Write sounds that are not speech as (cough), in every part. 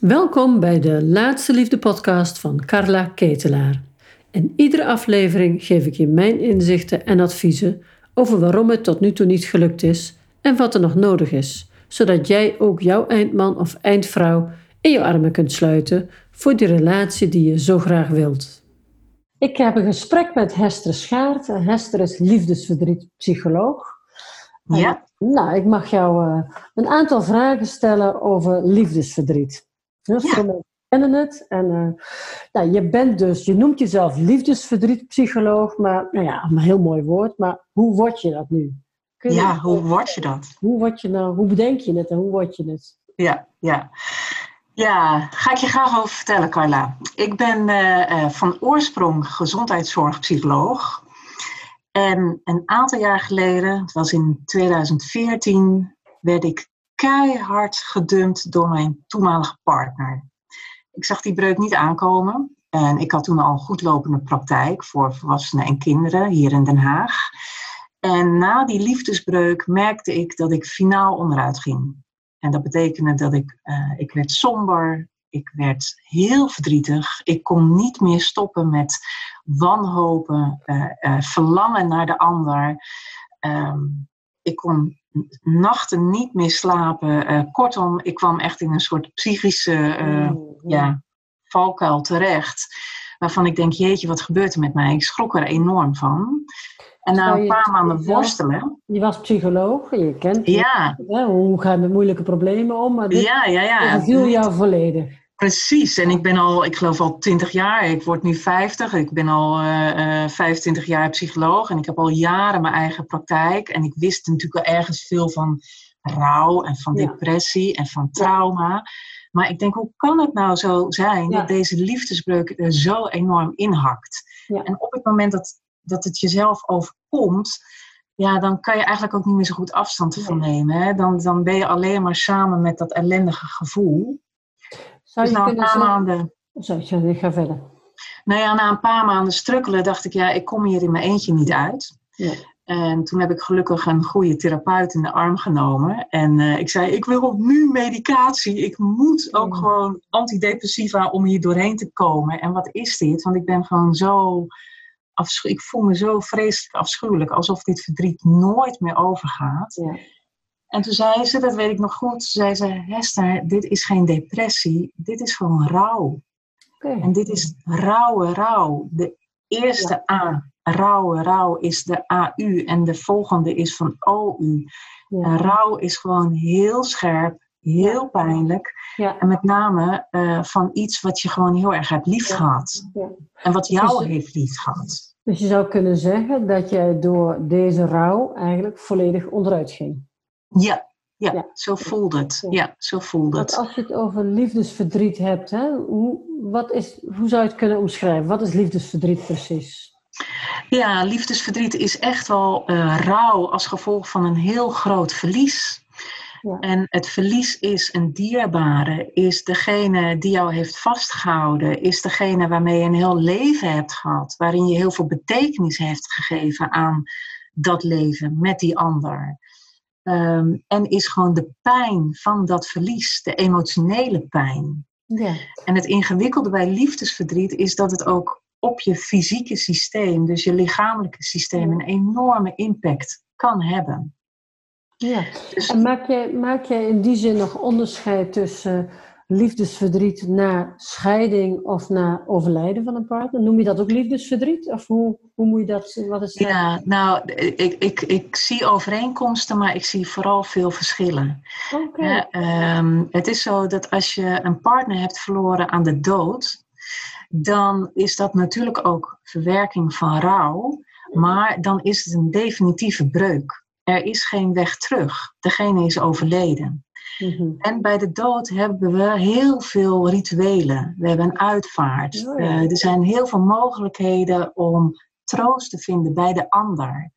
Welkom bij de Laatste Liefde podcast van Carla Ketelaar. In iedere aflevering geef ik je mijn inzichten en adviezen over waarom het tot nu toe niet gelukt is en wat er nog nodig is, zodat jij ook jouw eindman of eindvrouw in je armen kunt sluiten voor die relatie die je zo graag wilt. Ik heb een gesprek met Hester Schaart. Hester is liefdesverdrietpsycholoog. Ja. nou, ik mag jou uh, een aantal vragen stellen over liefdesverdriet. Heel veel mensen kennen het. En uh, nou, je bent dus, je noemt jezelf liefdesverdrietpsycholoog, maar nou ja, een heel mooi woord. Maar hoe word je dat nu? ja, hoe word je dat? Hoe, word je nou, hoe bedenk je het en hoe word je het? Ja, ja. Ja, ga ik je graag over vertellen, Carla. Ik ben uh, uh, van oorsprong gezondheidszorgpsycholoog. En een aantal jaar geleden, het was in 2014, werd ik keihard gedumpt door mijn toenmalige partner. Ik zag die breuk niet aankomen. En ik had toen al een goedlopende praktijk voor volwassenen en kinderen hier in Den Haag. En na die liefdesbreuk merkte ik dat ik finaal onderuit ging. En dat betekende dat ik, uh, ik werd somber, ik werd heel verdrietig. Ik kon niet meer stoppen met wanhopen, uh, uh, verlangen naar de ander. Um, ik kon nachten niet meer slapen. Uh, kortom, ik kwam echt in een soort psychische uh, mm, ja, valkuil terecht. Waarvan ik denk, jeetje, wat gebeurt er met mij? Ik schrok er enorm van. En na een paar maanden worstelen... Je was psycholoog, je kent ja. Hè, hoe ga je met moeilijke problemen om. Maar dit ja, ja, ja. viel jou volledig. Precies, en ik ben al, ik geloof al 20 jaar, ik word nu 50, ik ben al uh, uh, 25 jaar psycholoog en ik heb al jaren mijn eigen praktijk. En ik wist natuurlijk wel ergens veel van rouw en van Ja. depressie en van trauma. Maar ik denk, hoe kan het nou zo zijn Ja. dat deze liefdesbreuk er zo enorm inhakt? En op het moment dat, dat het jezelf overkomt, ja, dan kan je eigenlijk ook niet meer zo goed afstand ervan nemen. Hè? Dan, dan ben je alleen maar samen met dat ellendige gevoel. Zou Dus na een paar maanden Zo, sorry, ik ga verder. nou ja, na een paar maanden strukkelen dacht ik, ja, ik kom hier in mijn eentje niet uit. Ja. En toen heb ik gelukkig een goede therapeut in de arm genomen. En eh, ik zei, ik wil nu medicatie. Ik moet ook gewoon antidepressiva om hier doorheen te komen. En wat is dit? Want ik ben gewoon zo... afschu- Ik voel me zo vreselijk afschuwelijk. Alsof dit verdriet nooit meer overgaat. Ja. En toen zei ze, dat weet ik nog goed, zei ze, Hester, dit is geen depressie. Dit is gewoon rouw. En dit is rauwe rouw. De eerste A, rauwe rouw, is de AU en de volgende is van OU. Ja. En rouw is gewoon heel scherp, heel pijnlijk. Ja. En met name eh, van iets wat je gewoon heel erg hebt lief gehad. Ja. En wat jou Dus- heeft lief gehad. Dus je zou kunnen zeggen dat jij door deze rouw eigenlijk volledig onderuit ging. Ja, ja, Ja. zo voelde het. Ja. Ja, zo voelde Want het. als je het over liefdesverdriet hebt, hè, hoe, wat is, hoe zou je het kunnen omschrijven? Wat is liefdesverdriet precies? Ja, liefdesverdriet is echt wel eh, rouw als gevolg van een heel groot verlies. Ja. En het verlies is een dierbare, is degene die jou heeft vastgehouden, is degene waarmee je een heel leven hebt gehad, waarin je heel veel betekenis heeft gegeven aan dat leven met die ander. Ehm, en is gewoon de pijn van dat verlies, de emotionele pijn. Ja. En het ingewikkelde bij liefdesverdriet is dat het ook op je fysieke systeem, dus je lichamelijke systeem, een enorme impact kan hebben. ja. Dus En maak jij, maak jij in die zin nog onderscheid tussen liefdesverdriet na scheiding of na overlijden van een partner? Noem je dat ook liefdesverdriet? Of hoe, hoe moet je dat, wat is dat? ja, nou, ik, ik, ik zie overeenkomsten, maar ik zie vooral veel verschillen. Oké. Hè, ehm, het is zo dat als je een partner hebt verloren aan de dood, dan is dat natuurlijk ook verwerking van rouw, maar dan is het een definitieve breuk. Er is geen weg terug. Degene is overleden. Mhm. En bij de dood hebben we heel veel rituelen. We hebben een uitvaart. Oh ja. Eh, er zijn heel veel mogelijkheden om troost te vinden bij de ander.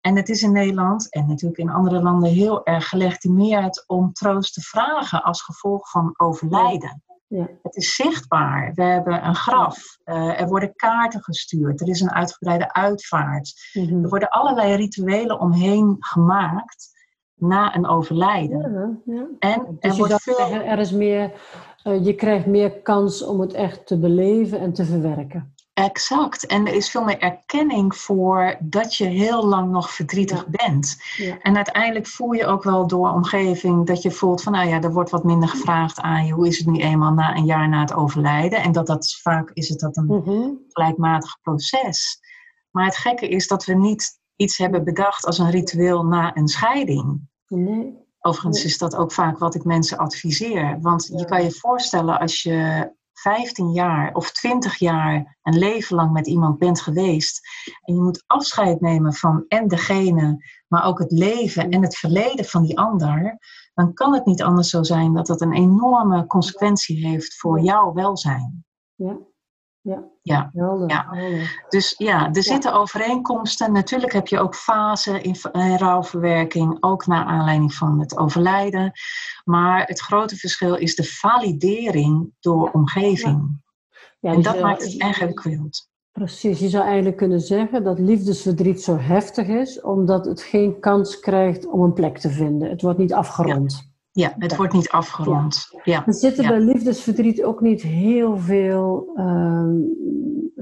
En het is in Nederland en natuurlijk in andere landen heel erg gelegitimeerd om troost te vragen als gevolg van overlijden. Ja. Het is zichtbaar. We hebben een graf. Eh, er worden kaarten gestuurd. Er is een uitgebreide uitvaart. Mhm. Er worden allerlei rituelen omheen gemaakt na een overlijden. Ja, ja. En er Dus je wordt veel. zeggen, er is meer eh, je krijgt meer kans om het echt te beleven en te verwerken. Exact. En er is veel meer erkenning voor dat je heel lang nog verdrietig bent. Ja. En uiteindelijk voel je ook wel door omgeving dat je voelt van, nou ja, er wordt wat minder gevraagd aan je. Hoe is het nu eenmaal na een jaar na het overlijden? En dat dat vaak is het dat een mhm. gelijkmatig proces. Maar het gekke is dat we niet iets hebben bedacht als een ritueel na een scheiding. Nee. Overigens is dat ook vaak wat ik mensen adviseer. Want je kan je voorstellen als je 15 jaar of 20 jaar een leven lang met iemand bent geweest en je moet afscheid nemen van en degene, maar ook het leven en het verleden van die ander, dan kan het niet anders zo zijn dat dat een enorme consequentie heeft voor jouw welzijn. Ja. Ja, ja. ja. Dus ja, er zitten overeenkomsten. Natuurlijk heb je ook fasen in, in rouwverwerking, ook naar aanleiding van het overlijden. Maar het grote verschil is de validering door omgeving. Ja, en dat maakt het erg ingewikkeld. Precies, je zou eigenlijk kunnen zeggen dat liefdesverdriet zo heftig is, omdat het geen kans krijgt om een plek te vinden. Het wordt niet afgerond. Ja, het wordt niet afgerond. Ja. Er zitten bij liefdesverdriet ook niet heel veel uh,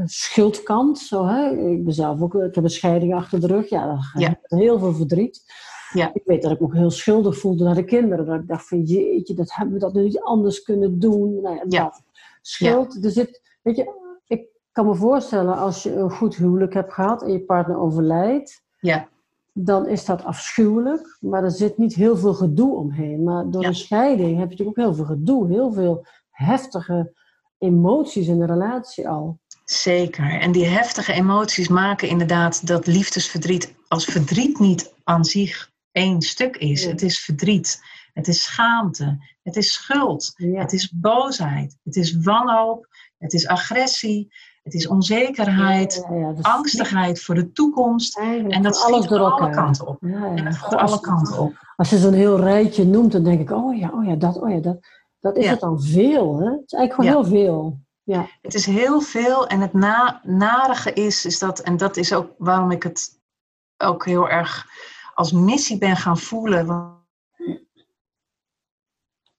schuldkant. Zo, hè? Ik ben zelf ook, ik heb een scheiding achter de rug. Ja, dan heel veel verdriet. Ja. Ik weet dat ik me ook heel schuldig voelde naar de kinderen. Dat ik dacht van jeetje, dat hebben we dat nu niet anders kunnen doen. Nou ja, ja. Schuld, er zit, weet je, ik kan me voorstellen als je een goed huwelijk hebt gehad en je partner overlijdt. Ja dan is dat afschuwelijk, maar er zit niet heel veel gedoe omheen. Maar door een scheiding heb je natuurlijk ook heel veel gedoe, heel veel heftige emoties in de relatie al. Zeker. En die heftige emoties maken inderdaad dat liefdesverdriet als verdriet niet aan zich één stuk is. Het is verdriet, het is schaamte, het is schuld, het is boosheid, het is wanhoop, het is agressie, het is onzekerheid, angstigheid voor de toekomst. En dat alles door alle kanten op. En dat gaat alle kanten op. Als je zo'n heel rijtje noemt, dan denk ik, oh ja, oh ja, dat, oh ja, dat. Dat is het dan veel, hè? Het is eigenlijk gewoon heel veel. Ja. Het is heel veel en het na, narige is, is dat, en dat is ook waarom ik het ook heel erg als missie ben gaan voelen.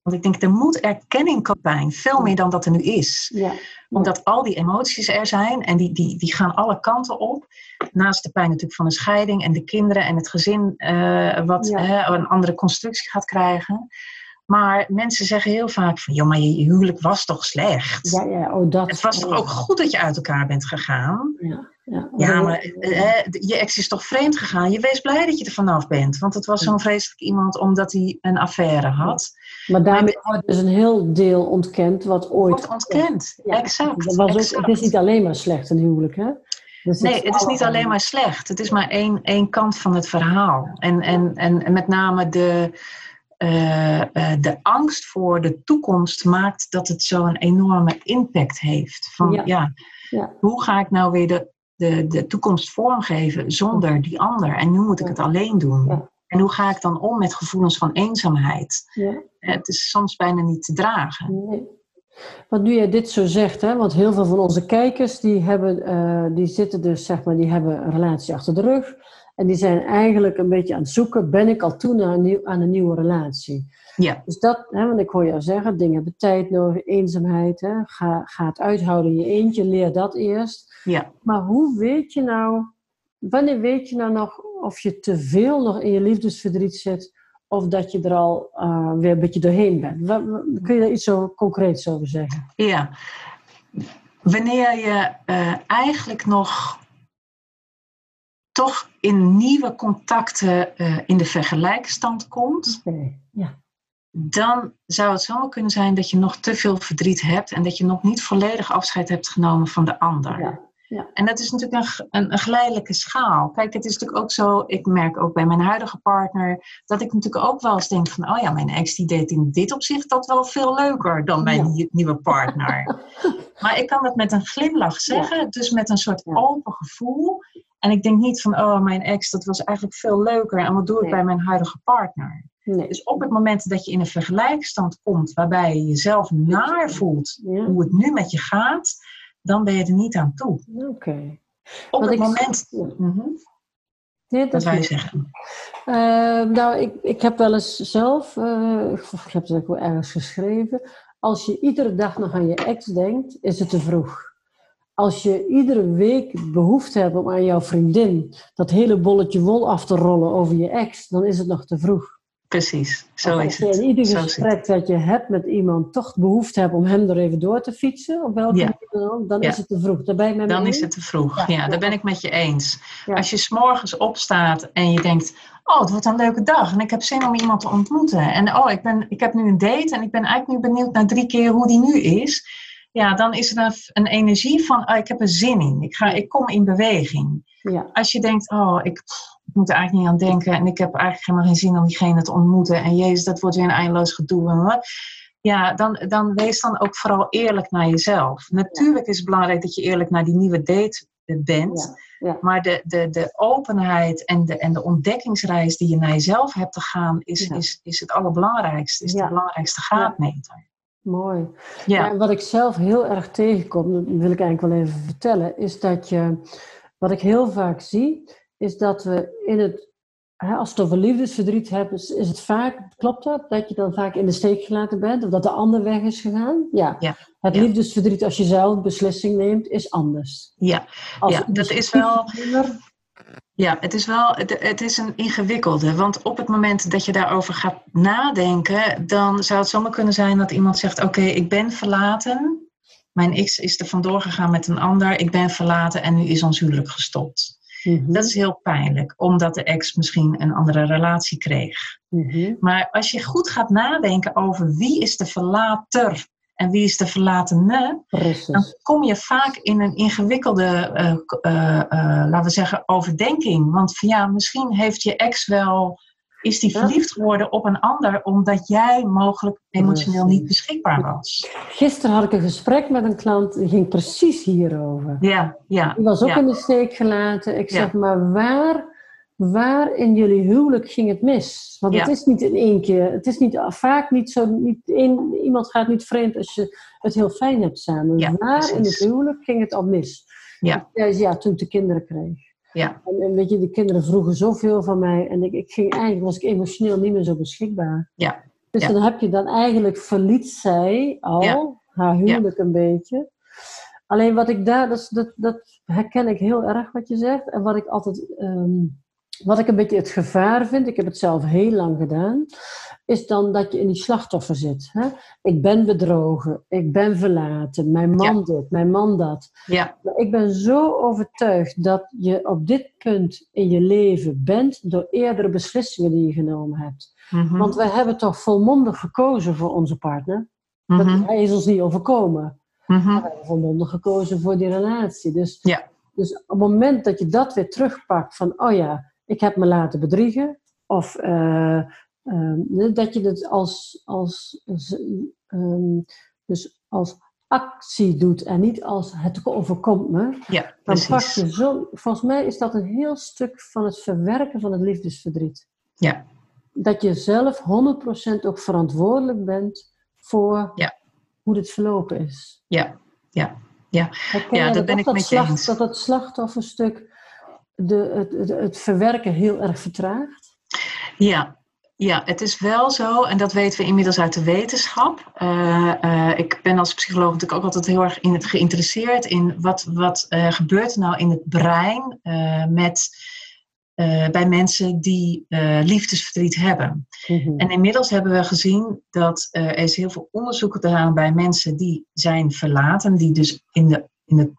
Want ik denk, er moet erkenning komen, veel meer dan dat er nu is. Ja omdat al die emoties er zijn en die, die, die gaan alle kanten op. Naast de pijn natuurlijk van een scheiding en de kinderen en het gezin uh, wat een andere constructie gaat krijgen. Maar mensen zeggen heel vaak van, joh, maar je huwelijk was toch slecht? Ja, ja, oh, dat. Het was toch ook goed dat je uit elkaar bent gegaan? Ja, ja. ja maar eh, je ex is toch vreemd gegaan? Je wees blij dat je er vanaf bent. Want het was zo'n vreselijk iemand omdat hij een affaire had. Maar daarmee wordt dus een heel deel ontkend wat ooit... Wordt ontkend, exact. Dat was ook, het is niet alleen maar slecht een huwelijk, hè? Dus nee, het is niet alleen maar slecht. Het is maar één, één kant van het verhaal. En, en, en met name de uh, de angst voor de toekomst maakt dat het zo'n enorme impact heeft. Van ja. ja. hoe ga ik nou weer de, de, de toekomst vormgeven zonder die ander? En nu moet ik het alleen doen. En hoe ga ik dan om met gevoelens van eenzaamheid? Het is soms bijna niet te dragen. Nee. Want nu jij dit zo zegt, hè, want heel veel van onze kijkers die hebben, uh, die zitten dus, zeg maar, die hebben een relatie achter de rug. En die zijn eigenlijk een beetje aan het zoeken, ben ik al toe aan een, aan een nieuwe relatie? Ja. Dus dat, hè, want ik hoor jou zeggen, dingen hebben tijd nodig, eenzaamheid. Hè, ga, ga het uithouden in je eentje, leer dat eerst. Ja. Maar hoe weet je nou, wanneer weet je nou nog of je te veel nog in je liefdesverdriet zit, of dat je er al uh, weer een beetje doorheen bent? Kun je daar iets zo concreets over zeggen? Ja. Wanneer je uh, eigenlijk nog toch in nieuwe contacten uh, in de vergelijkstand komt, ja. dan zou het zomaar kunnen zijn dat je nog te veel verdriet hebt en dat je nog niet volledig afscheid hebt genomen van de ander. Ja. Ja. En dat is natuurlijk een, een, een, geleidelijke schaal. Kijk, het is natuurlijk ook zo, ik merk ook bij mijn huidige partner, dat ik natuurlijk ook wel eens denk van, oh ja, mijn ex die deed in dit opzicht dat wel veel leuker dan mijn nieuwe partner. (laughs) maar ik kan dat met een glimlach zeggen, dus met een soort open gevoel. En ik denk niet van, oh, mijn ex, dat was eigenlijk veel leuker. En wat doe ik bij mijn huidige partner? Nee. Dus op het moment dat je in een vergelijkstand komt waarbij je jezelf naar voelt hoe het nu met je gaat, dan ben je er niet aan toe. Oké. Op het moment. Mm dat, wij zeggen. Uh, nou, ik, ik heb wel eens zelf, uh, ik heb het ook wel ergens geschreven, Als je iedere dag nog aan je ex denkt, is het te vroeg. Als je iedere week behoefte hebt om aan jouw vriendin dat hele bolletje wol af te rollen over je ex, dan is het nog te vroeg. Precies, zo is het. Als je in ieder Zo gesprek dat je hebt met iemand toch behoefte hebt om hem er even door te fietsen, op welke Ja. manier dan ook, dan Ja. is het te vroeg. Daar ben je met me Dan is het te vroeg. Ja. Ja, daar ben ik met je eens. Als je s'morgens opstaat en je denkt, oh, het wordt een leuke dag en ik heb zin om iemand te ontmoeten. En oh, ik, ben, ik heb nu een date en ik ben eigenlijk nu benieuwd naar drie keer hoe die nu is. Ja, dan is er een, een energie van, oh, ik heb er zin in. Ik, ga, ik kom in beweging. Ja, Als je denkt, oh, ik, ik moet er eigenlijk niet aan denken en ik heb eigenlijk helemaal geen zin om diegene te ontmoeten. En jezus, dat wordt weer een eindeloos gedoe. en wat. Ja, dan, dan wees dan ook vooral eerlijk naar jezelf. Natuurlijk is het belangrijk dat je eerlijk naar die nieuwe date bent. Ja, ja. Maar de, de, de openheid en de, en de ontdekkingsreis die je naar jezelf hebt te gaan, is, Ja. is, is het allerbelangrijkste. Is de belangrijkste graadmeter. Mooi. Ja, Ja, en wat ik zelf heel erg tegenkom, dat wil ik eigenlijk wel even vertellen, is dat je, wat ik heel vaak zie, is dat we in het, hè, als het over liefdesverdriet hebben, is, is het vaak, klopt dat, dat je dan vaak in de steek gelaten bent, of dat de ander weg is gegaan? Ja. Ja, Het ja. liefdesverdriet, als je zelf beslissing neemt, is anders. ja, Als Ja, dat is misschien wel- minder- ja, het is wel het, is een ingewikkelde. Want op het moment dat je daarover gaat nadenken, dan zou het zomaar kunnen zijn dat iemand zegt: Oké, ik ben verlaten. Mijn ex is er vandoor gegaan met een ander. Ik ben verlaten en nu is ons huwelijk gestopt. Mhm, Dat is heel pijnlijk, omdat de ex misschien een andere relatie kreeg. mhm. Maar als je goed gaat nadenken over wie is de verlater en wie is de verlatene, dan kom je vaak in een ingewikkelde, eh, eh, eh, laten we zeggen, overdenking. Want van ja, misschien heeft je ex wel, is die verliefd geworden op een ander omdat jij mogelijk emotioneel niet beschikbaar was. Gisteren had ik een gesprek met een klant, die ging precies hierover. Ja, ja. Die was ook ja. in de steek gelaten. Ik Ja. zeg maar, waar, waar in jullie huwelijk ging het mis? Want het is niet in één keer. Het is niet, vaak niet zo. Niet één, iemand gaat niet vreemd als je het heel fijn hebt samen. Ja, waar in het huwelijk ging het al mis? Ja. Ja, ja toen ik de kinderen kreeg. Ja. En, en weet je, de kinderen vroegen zoveel van mij. En ik, ik ging eigenlijk, was ik emotioneel niet meer zo beschikbaar. Ja. Dus Ja. dan heb je dan eigenlijk verliet zij al Ja. haar huwelijk een beetje. Alleen wat ik daar, dat, dat herken ik heel erg wat je zegt. En wat ik altijd, ehm, wat ik een beetje het gevaar vind, ik heb het zelf heel lang gedaan, is dan dat je in die slachtoffer zit. Hè? Ik ben bedrogen, ik ben verlaten, mijn man dit, mijn man dat. Ja, Maar ik ben zo overtuigd dat je op dit punt in je leven bent door eerdere beslissingen die je genomen hebt. Mhm. Want we hebben toch volmondig gekozen voor onze partner. Dat, Mhm. hij is ons niet overkomen. Mhm. We hebben volmondig gekozen voor die relatie. Dus, Ja. dus op het moment dat je dat weer terugpakt van, oh ja, ik heb me laten bedriegen. Of eh, ehm, dat je het als, als, ehm, dus als actie doet en niet als het overkomt me. ja, Dan pak je zo, volgens mij is dat een heel stuk van het verwerken van het liefdesverdriet. Ja. Dat je zelf 100% ook verantwoordelijk bent voor Ja. hoe dit verlopen is. Ja, ja, ja. Ja, dat ben ik dat met je slacht- eens. Dat het slachtofferstuk de, het, het, het verwerken heel erg vertraagt? Ja, ja, het is wel zo, en dat weten we inmiddels uit de wetenschap. Eh, eh, ik ben als psycholoog natuurlijk ook altijd heel erg in het geïnteresseerd in wat, wat eh, gebeurt er nou in het brein met, bij mensen die liefdesverdriet hebben. Mhm. En inmiddels hebben we gezien dat er is heel veel onderzoek gedaan bij mensen die zijn verlaten, die dus in de, in de,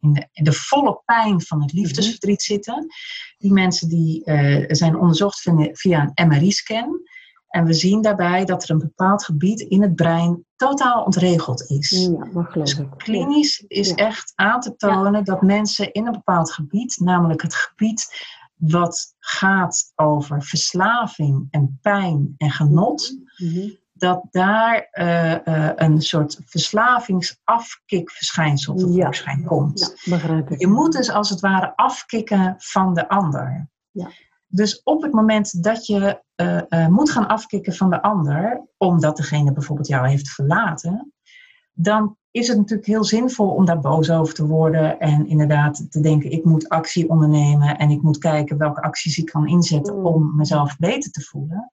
in de, in de volle pijn van het liefdesverdriet zitten. Die mensen die eh, zijn onderzocht via- een MRI-scan. En we zien daarbij dat er een bepaald gebied in het brein totaal ontregeld is. Ja, Dus klinisch is Ja. echt aan te tonen dat mensen in een bepaald gebied, namelijk het gebied wat gaat over verslaving en pijn en genot, Mhm. Dat daar eh, eh, een soort verslavingsafkikverschijnsel tevoorschijn komt. Ja, begrijp ik. Je moet dus als het ware afkicken van de ander. Ja. Dus op het moment dat je eh, moet gaan afkicken van de ander, omdat degene bijvoorbeeld jou heeft verlaten, dan is het natuurlijk heel zinvol om daar boos over te worden en inderdaad te denken, ik moet actie ondernemen en ik moet kijken welke acties ik kan inzetten Mm. om mezelf beter te voelen.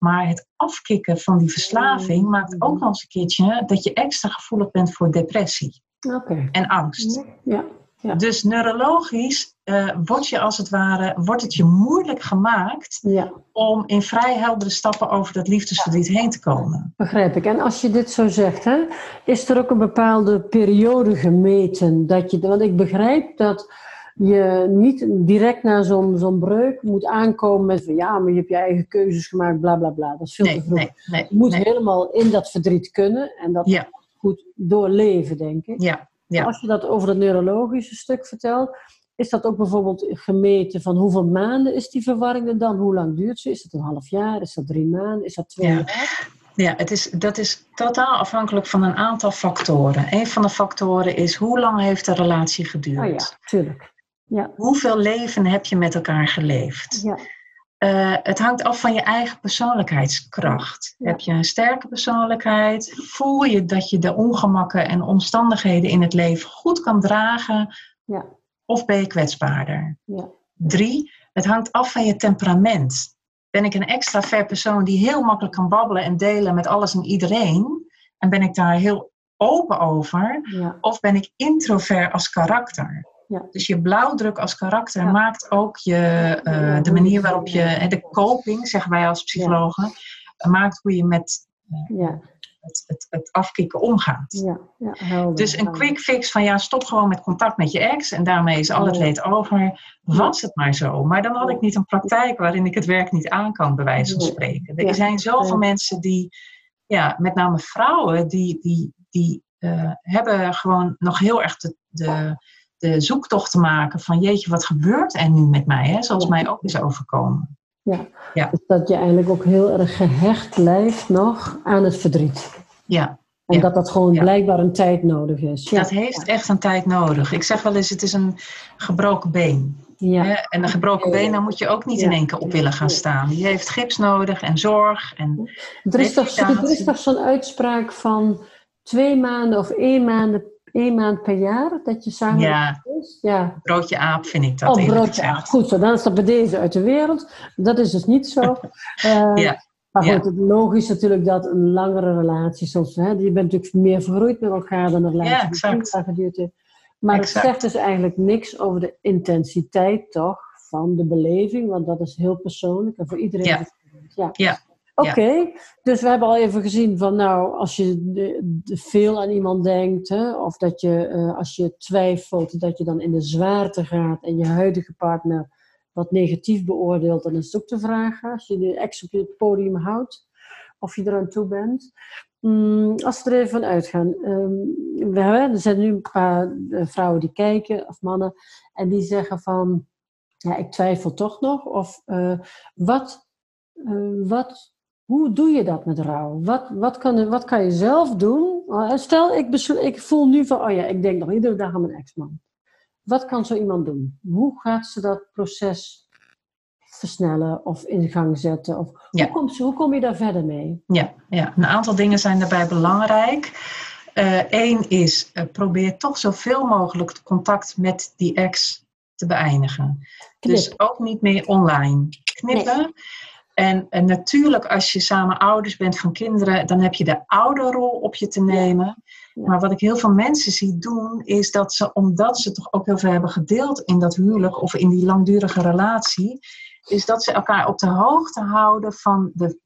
Maar het afkicken van die verslaving Mm. maakt ook nog eens een keertje dat je extra gevoelig bent voor depressie en angst. Ja. Ja. Dus neurologisch eh, wordt, je als het ware, wordt het je moeilijk gemaakt Ja, om in vrij heldere stappen over dat liefdesverdriet heen te komen. begrijp ik. En als je dit zo zegt, hè, is er ook een bepaalde periode gemeten dat je. Want ik begrijp dat je niet direct na zo'n zo'n breuk moet aankomen met van ja, maar je hebt je eigen keuzes gemaakt, bla bla bla. Dat is veel te vroeg. nee, nee. Je moet helemaal in dat verdriet kunnen en dat Ja. goed doorleven, denk ik. Ja, ja. Als je dat over het neurologische stuk vertelt, is dat ook bijvoorbeeld gemeten van hoeveel maanden is die verwarring er dan? Hoe lang duurt ze? Is dat een half jaar? Is dat drie maanden? Is dat twee Ja. jaar? Ja, het is, dat is totaal afhankelijk van een aantal factoren. Een van de factoren is hoe lang heeft de relatie geduurd? Oh ja, tuurlijk. Ja, Hoeveel leven heb je met elkaar geleefd? ja, Eh, het hangt af van je eigen persoonlijkheidskracht. Ja. Heb je een sterke persoonlijkheid? Voel je dat je de ongemakken en omstandigheden in het leven goed kan dragen? Ja. Of ben je kwetsbaarder? ja. Drie, het hangt af van je temperament. Ben ik een extravert persoon die heel makkelijk kan babbelen en delen met alles en iedereen? En ben ik daar heel open over? ja. Of ben ik introvert als karakter? Ja. Dus je blauwdruk als karakter Ja. maakt ook je, eh, de manier waarop je, de coping, zeggen wij als psychologen, maakt hoe je met Ja, het, het, het afkicken omgaat. ja, ja, helder. Dus een quick fix van ja, stop gewoon met contact met je ex en daarmee is al het Ja. leed over. Was het maar zo. Maar dan had ik niet een praktijk waarin ik het werk niet aan kan, bij wijze van spreken. Er zijn zoveel mensen die, ja, met name vrouwen, die, die, die eh, hebben gewoon nog heel erg de, de, de zoektocht te maken van jeetje, wat gebeurt er nu met mij? Hè? Zoals Ja. mij ook is overkomen. Dus dat je eigenlijk ook heel erg gehecht blijft nog aan het verdriet. Ja, En Ja. dat dat gewoon Ja. blijkbaar een tijd nodig is. Ja, dat heeft echt een tijd nodig. Ik zeg wel eens, het is een gebroken been. ja. Hè? En een gebroken Ja. been, daar moet je ook niet Ja. in één keer op willen gaan Ja. staan. Die heeft gips nodig en zorg. En, Er is toch, er is toch zo'n uitspraak van twee maanden of één maand, één maand per jaar dat je samen ja, is? Ja. broodje aap vind ik dat Oh, broodje. ah, Goed zo, dan is dat bij deze uit de wereld. Dat is dus niet zo. (laughs) Eh, Ja, Maar ja. goed, het logisch natuurlijk dat een langere relatie, zoals, hè, je bent natuurlijk meer vergroeid met elkaar dan een relatie Ja, exact. geduurd heeft. Maar Exact. het zegt dus eigenlijk niks over de intensiteit toch van de beleving, want dat is heel persoonlijk en voor iedereen. Ja. ja. Ja. Oké, dus we hebben al even gezien van nou, als je veel aan iemand denkt, hè, of dat je eh, als je twijfelt, dat je dan in de zwaarte gaat en je huidige partner wat negatief beoordeelt, dan is het ook te vragen, als je de ex op je podium houdt, of je eraan toe bent. Mm, als we er even van uitgaan, ehm, we hebben, er zijn nu een paar eh, vrouwen die kijken, of mannen, en die zeggen van, ja, ik twijfel toch nog, of eh, wat, wat hoe doe je dat met rouw? Wat, wat, kan, wat kan je zelf doen? Uh, Stel, ik, ik voel nu van, oh ja, ik denk nog iedere dag aan mijn ex-man. Wat kan zo iemand doen? Hoe gaat ze dat proces versnellen of in gang zetten? Of Ja. hoe, komt ze, hoe kom je daar verder mee? Ja, ja, een aantal dingen zijn daarbij belangrijk. Eén is, eh, probeer toch zoveel mogelijk contact met die ex te beëindigen. Knip. Dus ook niet meer online knippen. En, en natuurlijk, als je samen ouders bent van kinderen, dan heb je de ouderrol op je te nemen. Ja. Maar wat ik heel veel mensen zie doen, is dat ze, omdat ze toch ook heel veel hebben gedeeld in dat huwelijk of in die langdurige relatie, is dat ze elkaar op de hoogte houden van de,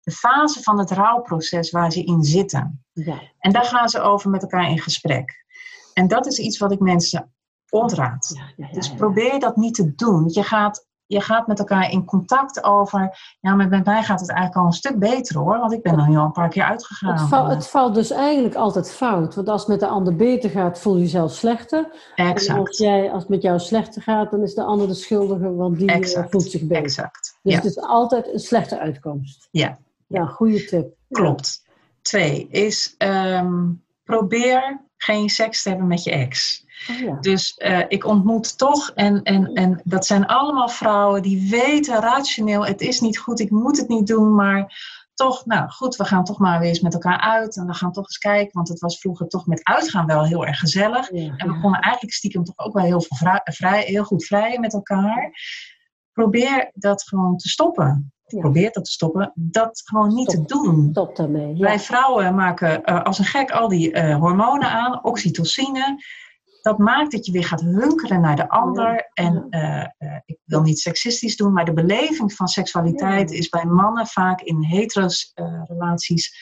de fase van het rouwproces waar ze in zitten. Ja. En daar gaan ze over met elkaar in gesprek. En dat is iets wat ik mensen ontraad. Ja, Dus probeer dat niet te doen. Je gaat, je gaat met elkaar in contact over. Ja, maar met mij gaat het eigenlijk al een stuk beter hoor. Want ik ben er nu al een paar keer uitgegaan. Het, val- het valt dus eigenlijk altijd fout. Want als het met de ander beter gaat, voel je jezelf slechter. En als, exact. jij, als het met jou slechter gaat, dan is de ander de schuldige, want die eh, Exact. voelt zich beter. Exact. Dus Ja, het is altijd een slechte uitkomst. Ja. Ja, goede tip. klopt. Twee is ehm, probeer geen seks te hebben met je ex. Oh, ja. Dus eh, ik ontmoet toch, en, en, en dat zijn allemaal vrouwen die weten rationeel, het is niet goed, ik moet het niet doen, maar toch, nou goed, we gaan toch maar weer eens met elkaar uit en we gaan toch eens kijken, want het was vroeger toch met uitgaan wel heel erg gezellig. Ja, En we konden eigenlijk stiekem toch ook wel heel, veel vrij, vrij, heel goed vrijen met elkaar. Probeer dat gewoon te stoppen. probeert dat te stoppen, dat gewoon niet te doen. Stop daarmee. Wij vrouwen maken uh, als een gek al die uh, hormonen aan, oxytocine. Dat maakt dat je weer gaat hunkeren naar de ander. En uh, ik wil niet seksistisch doen, maar de beleving van seksualiteit is bij mannen vaak in heteros relaties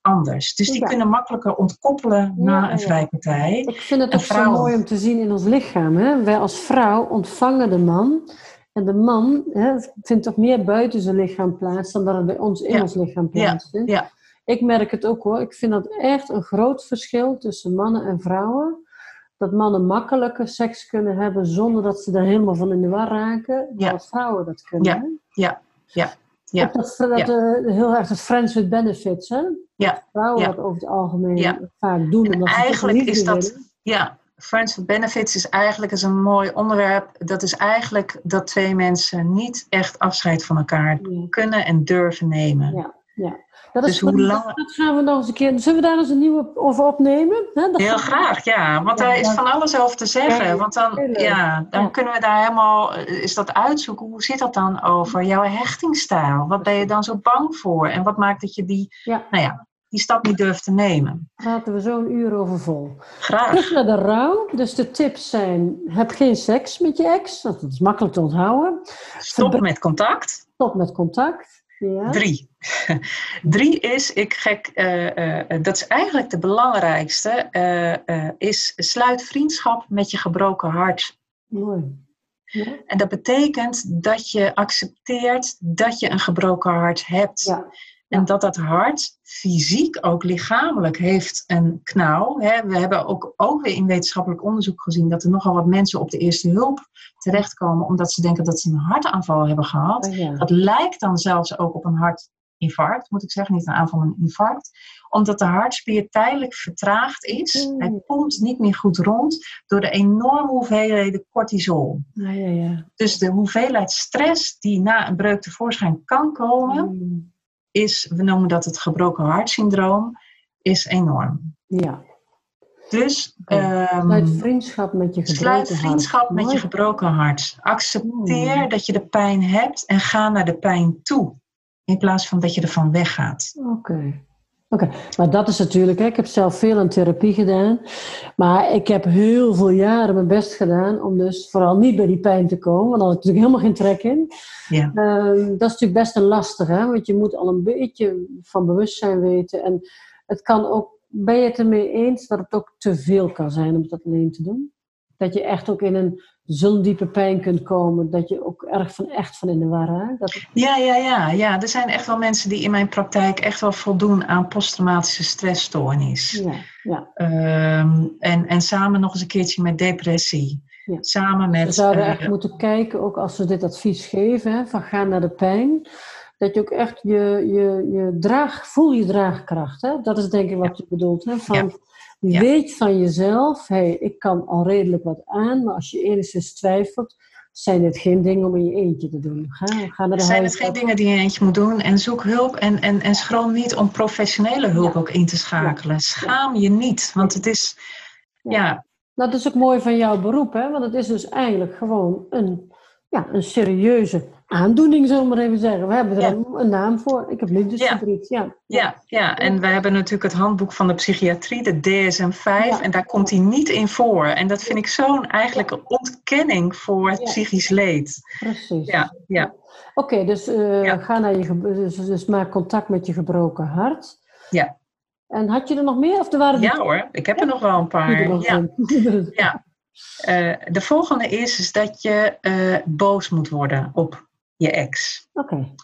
anders. Dus die kunnen makkelijker ontkoppelen na een vrijpartij. Ik vind het ook zo mooi om te zien in ons lichaam. Hè? Wij als vrouw ontvangen de man. En de man hè, vindt toch meer buiten zijn lichaam plaats dan dat het bij ons in ons lichaam plaatsvindt. Ja. Ik merk het ook hoor. Ik vind dat echt een groot verschil tussen mannen en vrouwen. Dat mannen makkelijker seks kunnen hebben zonder dat ze er helemaal van in de war raken. Dan vrouwen dat kunnen. Ja, ja, ja. Dat, dat uh, heel erg het friends with benefits, hè? Ja. Vrouwen dat over het algemeen vaak doen. En eigenlijk is dat, ja, Friends with Benefits is eigenlijk is een mooi onderwerp. Dat is eigenlijk dat twee mensen niet echt afscheid van elkaar kunnen en durven nemen. Ja, ja. Dat, is, dus hoe lang... dat gaan we nog eens een keer. Zullen we daar eens een nieuwe over opnemen? Heel graag, ja. Want daar is van alles over te zeggen. Want dan, ja, dan kunnen we daar helemaal. Is dat uitzoeken? Hoe zit dat dan over jouw hechtingsstijl? Wat ben je dan zo bang voor? En wat maakt dat je die. Nou ja, die stap niet durft te nemen. Praten we zo'n uur over vol. Graag. Terug naar de rouw. Dus de tips zijn: heb geen seks met je ex. Dat is makkelijk te onthouden. Stop met contact. Stop met contact. Ja. Drie. (laughs) Drie is, ik gek, uh, uh, dat is eigenlijk de belangrijkste, uh, is sluit vriendschap met je gebroken hart. Mooi. Ja. En dat betekent dat je accepteert dat je een gebroken hart hebt. Ja. En dat dat hart fysiek, ook lichamelijk, heeft een knauw. We hebben ook, ook weer in wetenschappelijk onderzoek gezien dat er nogal wat mensen op de eerste hulp terechtkomen omdat ze denken dat ze een hartaanval hebben gehad. Oh ja. Dat lijkt dan zelfs ook op een hartinfarct, moet ik zeggen, niet een aanval, maar een infarct. Omdat de hartspier tijdelijk vertraagd is. Mm. Hij pompt niet meer goed rond door de enorme hoeveelheden cortisol. Ja, ja, ja. Dus de hoeveelheid stress die na een breuk tevoorschijn kan komen, Mm. Is, we noemen dat het gebroken hartsyndroom, is enorm. Ja. Dus ehm, Sluit vriendschap met je gebroken sluit hart. vriendschap met je gebroken hart. Accepteer Hmm. dat je de pijn hebt en ga naar de pijn toe. In plaats van dat je ervan weggaat. Oké. Oké, maar dat is natuurlijk, hè, ik heb zelf veel aan therapie gedaan, maar ik heb heel veel jaren mijn best gedaan om dus vooral niet bij die pijn te komen, want daar had ik natuurlijk helemaal geen trek in. Ja. Ehm, dat is natuurlijk best een lastig, hè, want je moet al een beetje van bewustzijn weten en het kan ook, ben je het ermee eens dat het ook te veel kan zijn om dat alleen te doen? Dat je echt ook in een zo'n diepe pijn kunt komen, dat je ook erg van, echt van in de war raakt? Dat Ja, ja, ja, ja. Er zijn echt wel mensen die in mijn praktijk echt wel voldoen aan posttraumatische stressstoornis. ja, ja. Ehm, en, en samen nog eens een keertje met depressie. Ja. Samen We met. zouden eh, echt moeten kijken, ook als we dit advies geven, hè, van ga naar de pijn, dat je ook echt je, je, je draag, voel je draagkracht. Hè? Dat is denk ik wat je bedoelt. Hè? Van. Ja. Weet van jezelf, hey, ik kan al redelijk wat aan, maar als je enigszins twijfelt, zijn dit geen dingen om in je eentje te doen. Ga, ga naar de zijn het geen dingen die je eentje moet doen en zoek hulp en, en, en schroom niet om professionele hulp Ja. ook in te schakelen. Schaam je niet, want het is, ja, Nou, dat is ook mooi van jouw beroep, hè? want het is dus eigenlijk gewoon een, ja, een serieuze aandoening, zullen we maar even zeggen. We hebben er Ja. een, naam voor. Ik heb liefdesverdriet. Ja. ja, ja. En we hebben natuurlijk het handboek van de psychiatrie, de DSM-5, Ja. en daar komt hij niet in voor. En dat vind ik zo'n eigenlijk ontkenning voor het Ja. psychisch leed. Precies. Ja, ja, Oké, dus, eh, Ja. ga naar je, dus, dus maak contact met je gebroken hart. Ja. En had je er nog meer? Of er waren ja hoor, ik heb er nog wel een paar. Ja. Ja. Eh, de volgende is, is dat je eh, boos moet worden op je ex. Oké.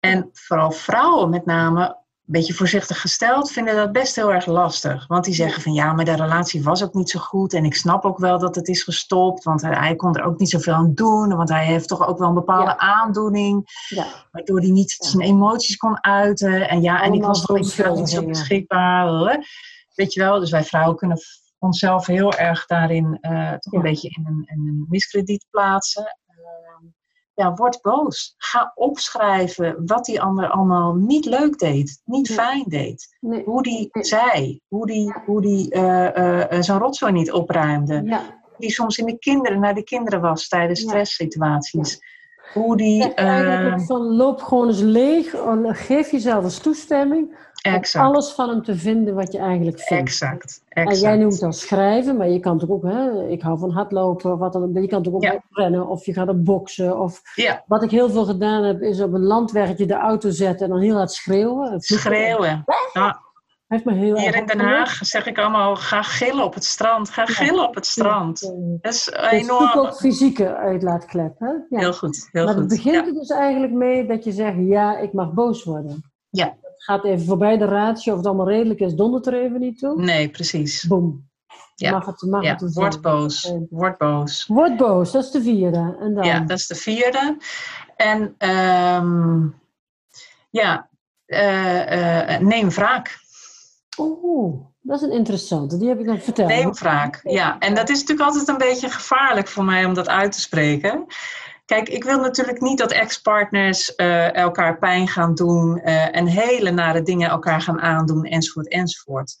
En vooral vrouwen met name, een beetje voorzichtig gesteld, vinden dat best heel erg lastig. Want die zeggen van ja, maar de relatie was ook niet zo goed. En ik snap ook wel dat het is gestopt, want hij, kon er ook niet zoveel aan doen. Want hij heeft toch ook wel een bepaalde Ja. aandoening, Ja. waardoor hij niet Ja. zijn emoties kon uiten. En ja, en ik was toch niet zo beschikbaar. Weet je wel, dus wij vrouwen kunnen onszelf heel erg daarin eh, toch een beetje in een, in een miskrediet plaatsen. Ja, word boos. Ga opschrijven wat die ander allemaal niet leuk deed, niet fijn deed. Nee. Hoe die Nee. zei, hoe die, hoe die eh, eh, zijn rotzooi niet opruimde. Ja. Die soms in de kinderen, naar de kinderen was tijdens Ja. stresssituaties. hoe die... Eh, van loop gewoon eens leeg, en geef jezelf eens toestemming om exact, alles van hem te vinden wat je eigenlijk vindt. exact, En exact. jij noemt dat schrijven, maar je kan toch ook, hè, ik hou van hardlopen, wat dan, je kan toch ook Ja. rennen of je gaat op boksen. Of, Ja, wat ik heel veel gedaan heb, is op een landwerkje de auto zetten en dan heel hard schreeuwen. En schreeuwen. Ja, Heeft me heel hier in Den. Haag zeg ik allemaal, ga gillen op het strand, ga gillen op het strand. Dat is Het enorm. ook fysieke uitlaatklep. Hè? Ja. Heel goed, heel maar het goed. begint Ja. er dus eigenlijk mee dat je zegt, ja, ik mag boos worden. Ja. Gaat even voorbij de ratio, of het allemaal redelijk is, dondert er even niet toe. Nee, precies. Boom. Ja. Mag het, mag Ja, het word boos, word boos. Word boos, dat is de vierde. En dan? Ja, dat is de vierde. En ehm, ja, eh, eh, neem wraak. Oeh, dat is een interessante. Die heb ik nog verteld. Neem wraak, ja. En dat is natuurlijk altijd een beetje gevaarlijk voor mij om dat uit te spreken. Kijk, ik wil natuurlijk niet dat ex-partners eh, elkaar pijn gaan doen eh, en hele nare dingen elkaar gaan aandoen, enzovoort, enzovoort.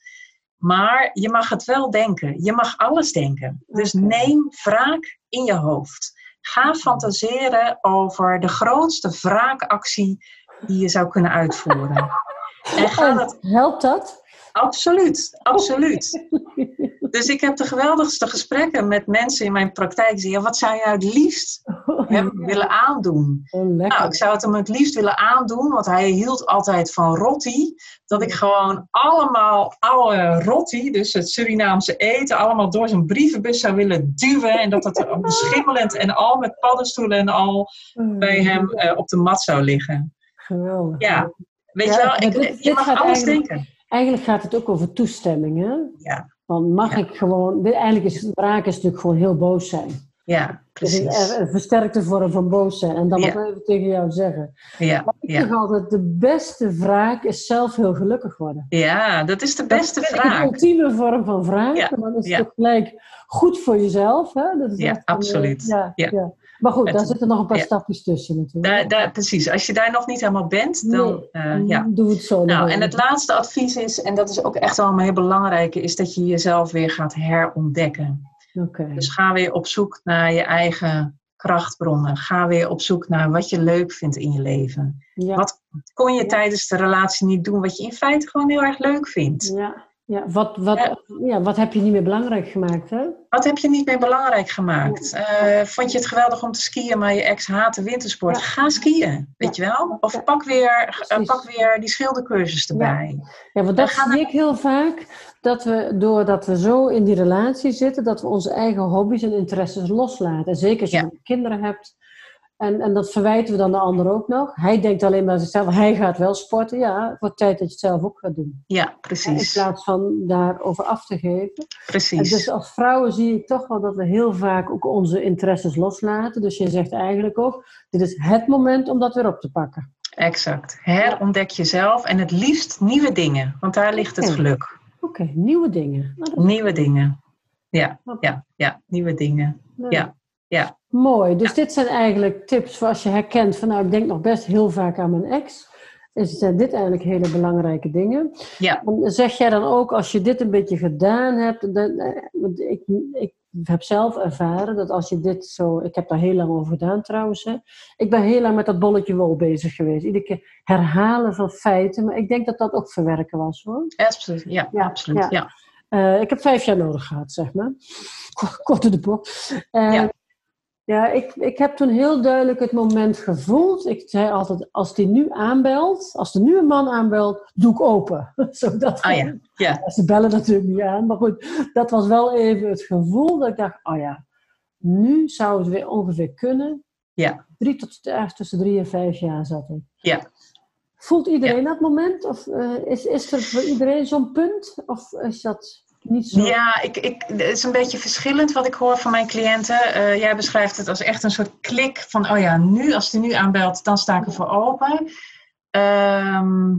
Maar je mag het wel denken. Je mag alles denken. Dus neem wraak in je hoofd. Ga fantaseren over de grootste wraakactie die je zou kunnen uitvoeren. (laughs) En ga En dat helpt dat? Absoluut, (laughs) absoluut. Dus ik heb de geweldigste gesprekken met mensen in mijn praktijk. Die zeggen, wat zou je het liefst hem willen aandoen? Oh. Nou, ik zou het hem het liefst willen aandoen, want hij hield altijd van rotti. Dat ik gewoon allemaal oude rotti, dus het Surinaamse eten, allemaal door zijn brievenbus zou willen duwen. En dat het (laughs) schimmelend en al met paddenstoelen en al bij hem eh, op de mat zou liggen. Geweldig. Ja, weet Ja, je wel, ik, dit- je dit mag alles eigenlijk- denken. Eigenlijk gaat het ook over toestemming, hè? Ja, Van mag Ja. ik gewoon... Eigenlijk is wraak is natuurlijk gewoon heel boos zijn. Ja, precies. een, een versterkte vorm van boos zijn. En dan Ja. nog even tegen jou zeggen. Ja, Ik ja. zeg altijd, de beste wraak is zelf heel gelukkig worden. ja, dat is de beste Dat ik vraag. Een ultieme vorm van wraak. Ja, En dan is het ook gelijk goed voor jezelf. Hè? Dat is Ja, een, absoluut. eh, Ja. Maar goed, Het- daar zitten nog een paar stapjes tussen natuurlijk. Daar, daar, precies, als je daar nog niet helemaal bent, dan eh, ja. Doe het zo. Nou, en het laatste advies is, en dat is ook echt wel een heel belangrijke, is dat je jezelf weer gaat herontdekken. Dus ga weer op zoek naar je eigen krachtbronnen. Ga weer op zoek naar wat je leuk vindt in je leven. Ja. Wat kon je Ja. tijdens de relatie niet doen wat je in feite gewoon heel erg leuk vindt? Ja, ja. Wat, wat, Ja. ja. wat heb je niet meer belangrijk gemaakt, hè? Wat heb je niet meer belangrijk gemaakt? Eh, vond je het geweldig om te skiën, maar je ex haatte wintersport? Ja. Ga skiën, weet je wel? Of pak weer, eh, pak weer die schildercursus erbij. Ja, want dat zie ik heel vaak. Dat we, doordat we zo in die relatie zitten, dat we onze eigen hobby's en interesses loslaten. En zeker als je kinderen hebt. En, en dat verwijten we dan de ander ook nog. Hij denkt alleen maar aan zichzelf. Hij gaat wel sporten. Ja, het wordt tijd dat je het zelf ook gaat doen. Ja, In precies. plaats van daarover af te geven. En Precies. dus als vrouwen zie ik toch wel dat we heel vaak ook onze interesses loslaten. Dus je zegt eigenlijk ook, dit is het moment om dat weer op te pakken. Exact. Herontdek jezelf en het liefst nieuwe dingen, want daar ligt het Oké. geluk. Oké, nieuwe dingen. Nou, Nieuwe dingen. Ja, ja, ja, nieuwe dingen. leuk. Ja, ja. Mooi. Dus dit zijn eigenlijk tips voor als je herkent van nou, ik denk nog best heel vaak aan mijn ex. Zijn dit eigenlijk hele belangrijke dingen. Ja. En zeg jij dan ook, als je dit een beetje gedaan hebt, dan, eh, ik, ik heb zelf ervaren dat als je dit zo, ik heb daar heel lang over gedaan trouwens, hè. ik ben heel lang met dat bolletje wol bezig geweest. Iedere keer herhalen van feiten, maar ik denk dat dat ook verwerken was hoor. Absoluut. Ja, Ja, absoluut. ja. Ja. Eh, ik heb vijf jaar nodig gehad, zeg maar. Kort in de bocht. En, Ja. Ja, ik, ik heb toen heel duidelijk het moment gevoeld. Ik zei altijd, als die nu aanbelt, als er nu een man aanbelt, doe ik open. (laughs) Zodat Ah (laughs) ja, ja. Ze bellen natuurlijk niet aan, maar goed, dat was wel even het gevoel dat ik dacht, oh ja, nu zou het weer ongeveer kunnen. Ja. Drie tot ergens tussen drie en vijf jaar zat ik. Ja. Voelt iedereen dat moment? Of eh, is, is er voor iedereen zo'n punt? Of is dat niet zo? Ja, ik, ik, het is een beetje verschillend wat ik hoor van mijn cliënten. Eh, jij beschrijft het als echt een soort klik van, oh ja, nu, als die nu aanbelt, dan sta ik ervoor open. Ehm,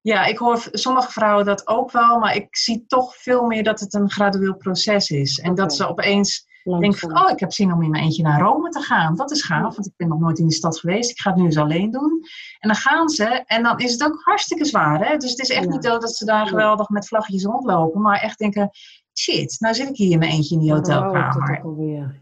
ja, ik hoor sommige vrouwen dat ook wel, maar ik zie toch veel meer dat het een gradueel proces is. En dat ze opeens Langzaam. van, oh, ik heb zin om in mijn eentje naar Rome te gaan. Dat is gaaf, want ik ben nog nooit in die stad geweest. Ik ga het nu eens alleen doen. En dan gaan ze en dan is het ook hartstikke zwaar. Hè? Dus het is echt Ja. niet zo dat ze daar geweldig met vlaggetjes rondlopen, maar echt denken, shit, nou zit ik hier in mijn eentje in die hotelkamer.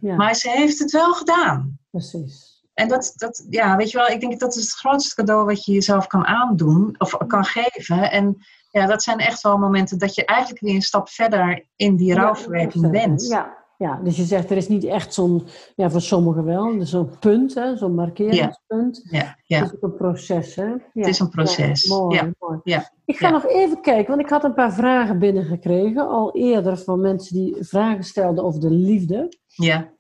Ja, Maar ze heeft het wel gedaan. precies. En dat, dat, ja, weet je wel, ik denk dat is het grootste cadeau wat je jezelf kan aandoen of kan geven. En ja, dat zijn echt wel momenten dat je eigenlijk weer een stap verder in die rouwverwerking bent. Ja, ja, dus je zegt er is niet echt zo'n, ja, voor sommigen wel, dus zo'n punt, hè, zo'n markeringspunt. Ja, ja. Het is ook een proces, hè? Ja. Het is een proces. Ja, mooi, ja. mooi. Ja. Ik ga nog even kijken, want ik had een paar vragen binnengekregen, al eerder van mensen die vragen stelden over de liefde. Ja,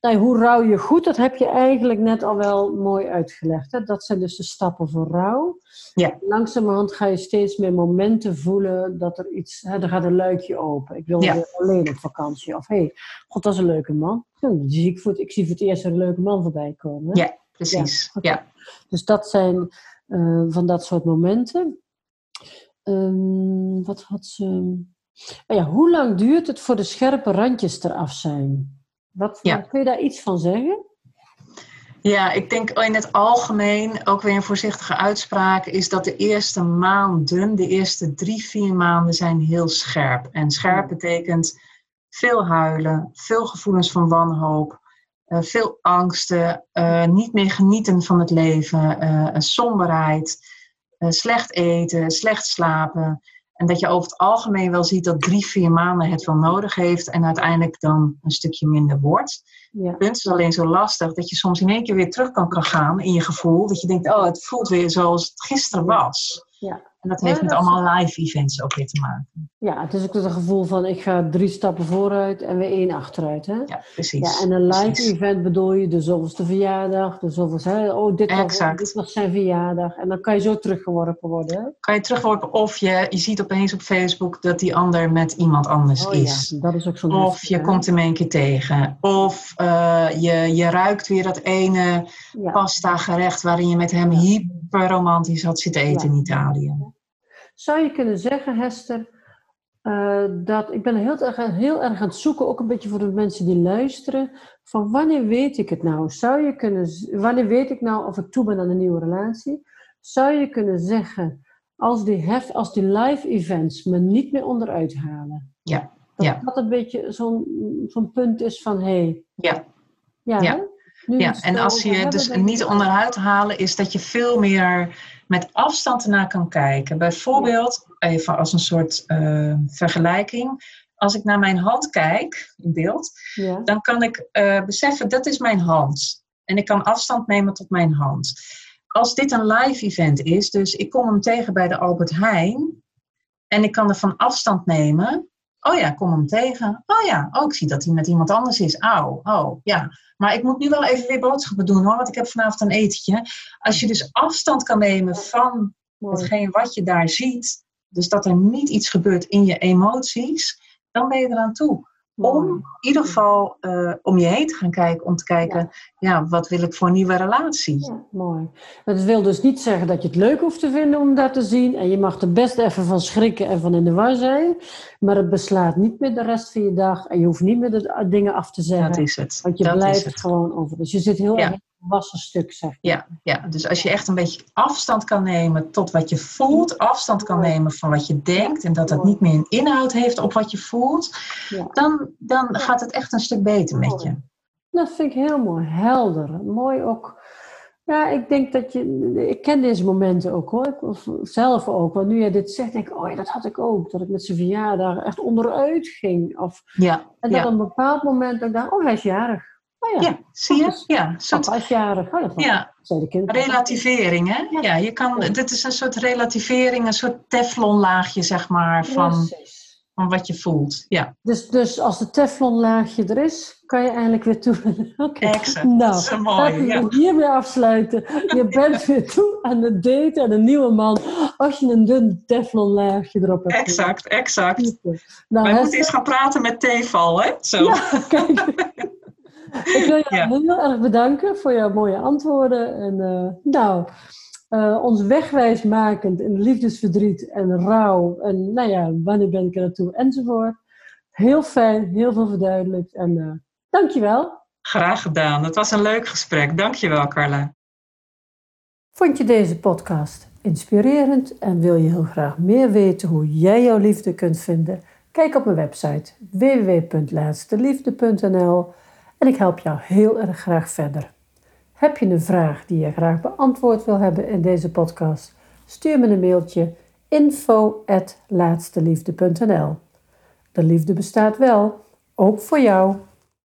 nou, hoe rouw je goed, dat heb je eigenlijk net al wel mooi uitgelegd. Hè? Dat zijn dus de stappen voor rouw. Ja. Langzamerhand ga je steeds meer momenten voelen dat er iets, hè, er gaat een luikje open. Ik wil Ja. weer alleen op vakantie. Of hé, hey, god, dat is een leuke man. Hm, zie ik, voor, het- ik zie voor het eerst een leuke man voorbij komen. Hè? Ja. precies. Ja. Dus dat zijn eh, van dat soort momenten. Ehm, wat had ze? Oh ja, hoe lang duurt het voor de scherpe randjes eraf zijn? Wat, Ja. Kun je daar iets van zeggen? Ja, ik denk in het algemeen, ook weer een voorzichtige uitspraak, is dat de eerste maanden, de eerste drie, vier maanden zijn heel scherp. En scherp betekent veel huilen, veel gevoelens van wanhoop, eh, veel angsten, eh, niet meer genieten van het leven, eh, somberheid, slecht eten, slecht slapen. En dat je over het algemeen wel ziet dat drie, vier maanden het wel nodig heeft en uiteindelijk dan een stukje minder wordt. Ja. Het punt is alleen zo lastig dat je soms in één keer weer terug kan, kan gaan in je gevoel. Dat je denkt, oh, het voelt weer zoals het gisteren was. Ja. En dat Ja, heeft met dat allemaal live events ook weer te maken. ja, het is ook het gevoel van ik ga drie stappen vooruit en weer één achteruit. Hè? Ja, precies. Ja, en een live Precies. event bedoel je de zoveelste verjaardag, de zoveelste, hè, oh, dit was, dit was zijn verjaardag. En dan kan je zo teruggeworpen worden. Hè? Kan je terugworpen of je, je ziet opeens op Facebook dat die ander met iemand anders Oh is. ja, dat is ook zo'n Of je hè? komt hem een keer tegen. Of eh, je, je ruikt weer dat ene ja. pasta gerecht waarin je met hem hyper romantisch had zitten eten in Italië. Zou je kunnen zeggen, Hester, eh, dat ik ben heel erg, heel erg aan het zoeken, ook een beetje voor de mensen die luisteren, van wanneer weet ik het nou? Zou je kunnen, wanneer weet ik nou of ik toe ben aan een nieuwe relatie? Zou je kunnen zeggen, als die, hef, als die live events me niet meer onderuit halen, Ja, dat ja. dat een beetje zo'n zo'n punt is van, hé, hey, Ja, ja, Ja. Nu het en als je hebben, dus niet onderuit halen, is dat je veel meer met afstand ernaar kan kijken. Bijvoorbeeld, even als een soort eh, vergelijking. Als ik naar mijn hand kijk, in beeld, Ja, dan kan ik eh, beseffen, dat is mijn hand. En ik kan afstand nemen tot mijn hand. Als dit een live event is, dus ik kom hem tegen bij de Albert Heijn. En ik kan er van afstand nemen. Oh ja, kom hem tegen. Oh ja, oh, ik zie dat hij met iemand anders is. Auw, oh ja. Maar ik moet nu wel even weer boodschappen doen hoor, want ik heb vanavond een etentje. Als je dus afstand kan nemen van hetgeen wat je daar ziet, dus dat er niet iets gebeurt in je emoties, dan ben je eraan toe. Om in ieder geval eh, om je heen te gaan kijken, om te kijken, ja. wat wil ik voor een nieuwe relatie? Ja, mooi. Dat wil dus niet zeggen dat je het leuk hoeft te vinden om dat te zien. En je mag er best even van schrikken en van in de war zijn. Maar het beslaat niet meer de rest van je dag. En je hoeft niet meer de dingen af te zeggen. Dat is het. want je dat blijft het. gewoon over. Dus je zit heel Ja. erg wassen stuk, zeg je. Ja, ja, dus als je echt een beetje afstand kan nemen tot wat je voelt, afstand kan nemen van wat je denkt en dat dat niet meer een inhoud heeft op wat je voelt, Ja. dan, dan gaat het echt een stuk beter met je. Dat vind ik heel mooi. Helder. Mooi ook. Ja, ik denk dat je... Ik ken deze momenten ook hoor. Ik, zelf ook. Want nu jij dit zegt, denk ik... Oh ja, dat had ik ook. Dat ik met zijn verjaardag echt onderuit ging. Of, Ja, en dat ja. op een bepaald moment dat ik dacht... Oh, hij is jarig. Oh ja, ja zie je? Ja, soort, jarig. Oh, ja, relativering, hè? Ja, je kan, dit is een soort relativering, een soort teflonlaagje, zeg maar, van, Precies. van wat je voelt. Ja, Dus, dus als de teflonlaagje er is, kan je eindelijk weer toe. (laughs) Oké. exact. Nou, dat is een mooie. Ja. hiermee afsluiten. Je (laughs) bent weer toe aan het daten en een nieuwe man. Als je een dun teflonlaagje erop hebt. Exact, exact. Nou, Wij moeten eens gaan praten met Teval, hè? Zo. Ja, kijk. (laughs) Ik wil je Ja. heel erg bedanken voor jouw mooie antwoorden. En eh, nou, eh, ons wegwijsmakend in liefdesverdriet en rouw. En nou ja, wanneer ben ik er naartoe enzovoort. Heel fijn, heel veel verduidelijkt. En eh dankjewel. Graag gedaan. Het was een leuk gesprek. Dankjewel, Carla. Vond je deze podcast inspirerend en wil je heel graag meer weten hoe jij jouw liefde kunt vinden? Kijk op mijn website www.laatsteliefde.nl en ik help jou heel erg graag verder. Heb je een vraag die je graag beantwoord wil hebben in deze podcast? Stuur me een mailtje info@laatsteliefde.nl. De liefde bestaat wel, ook voor jou.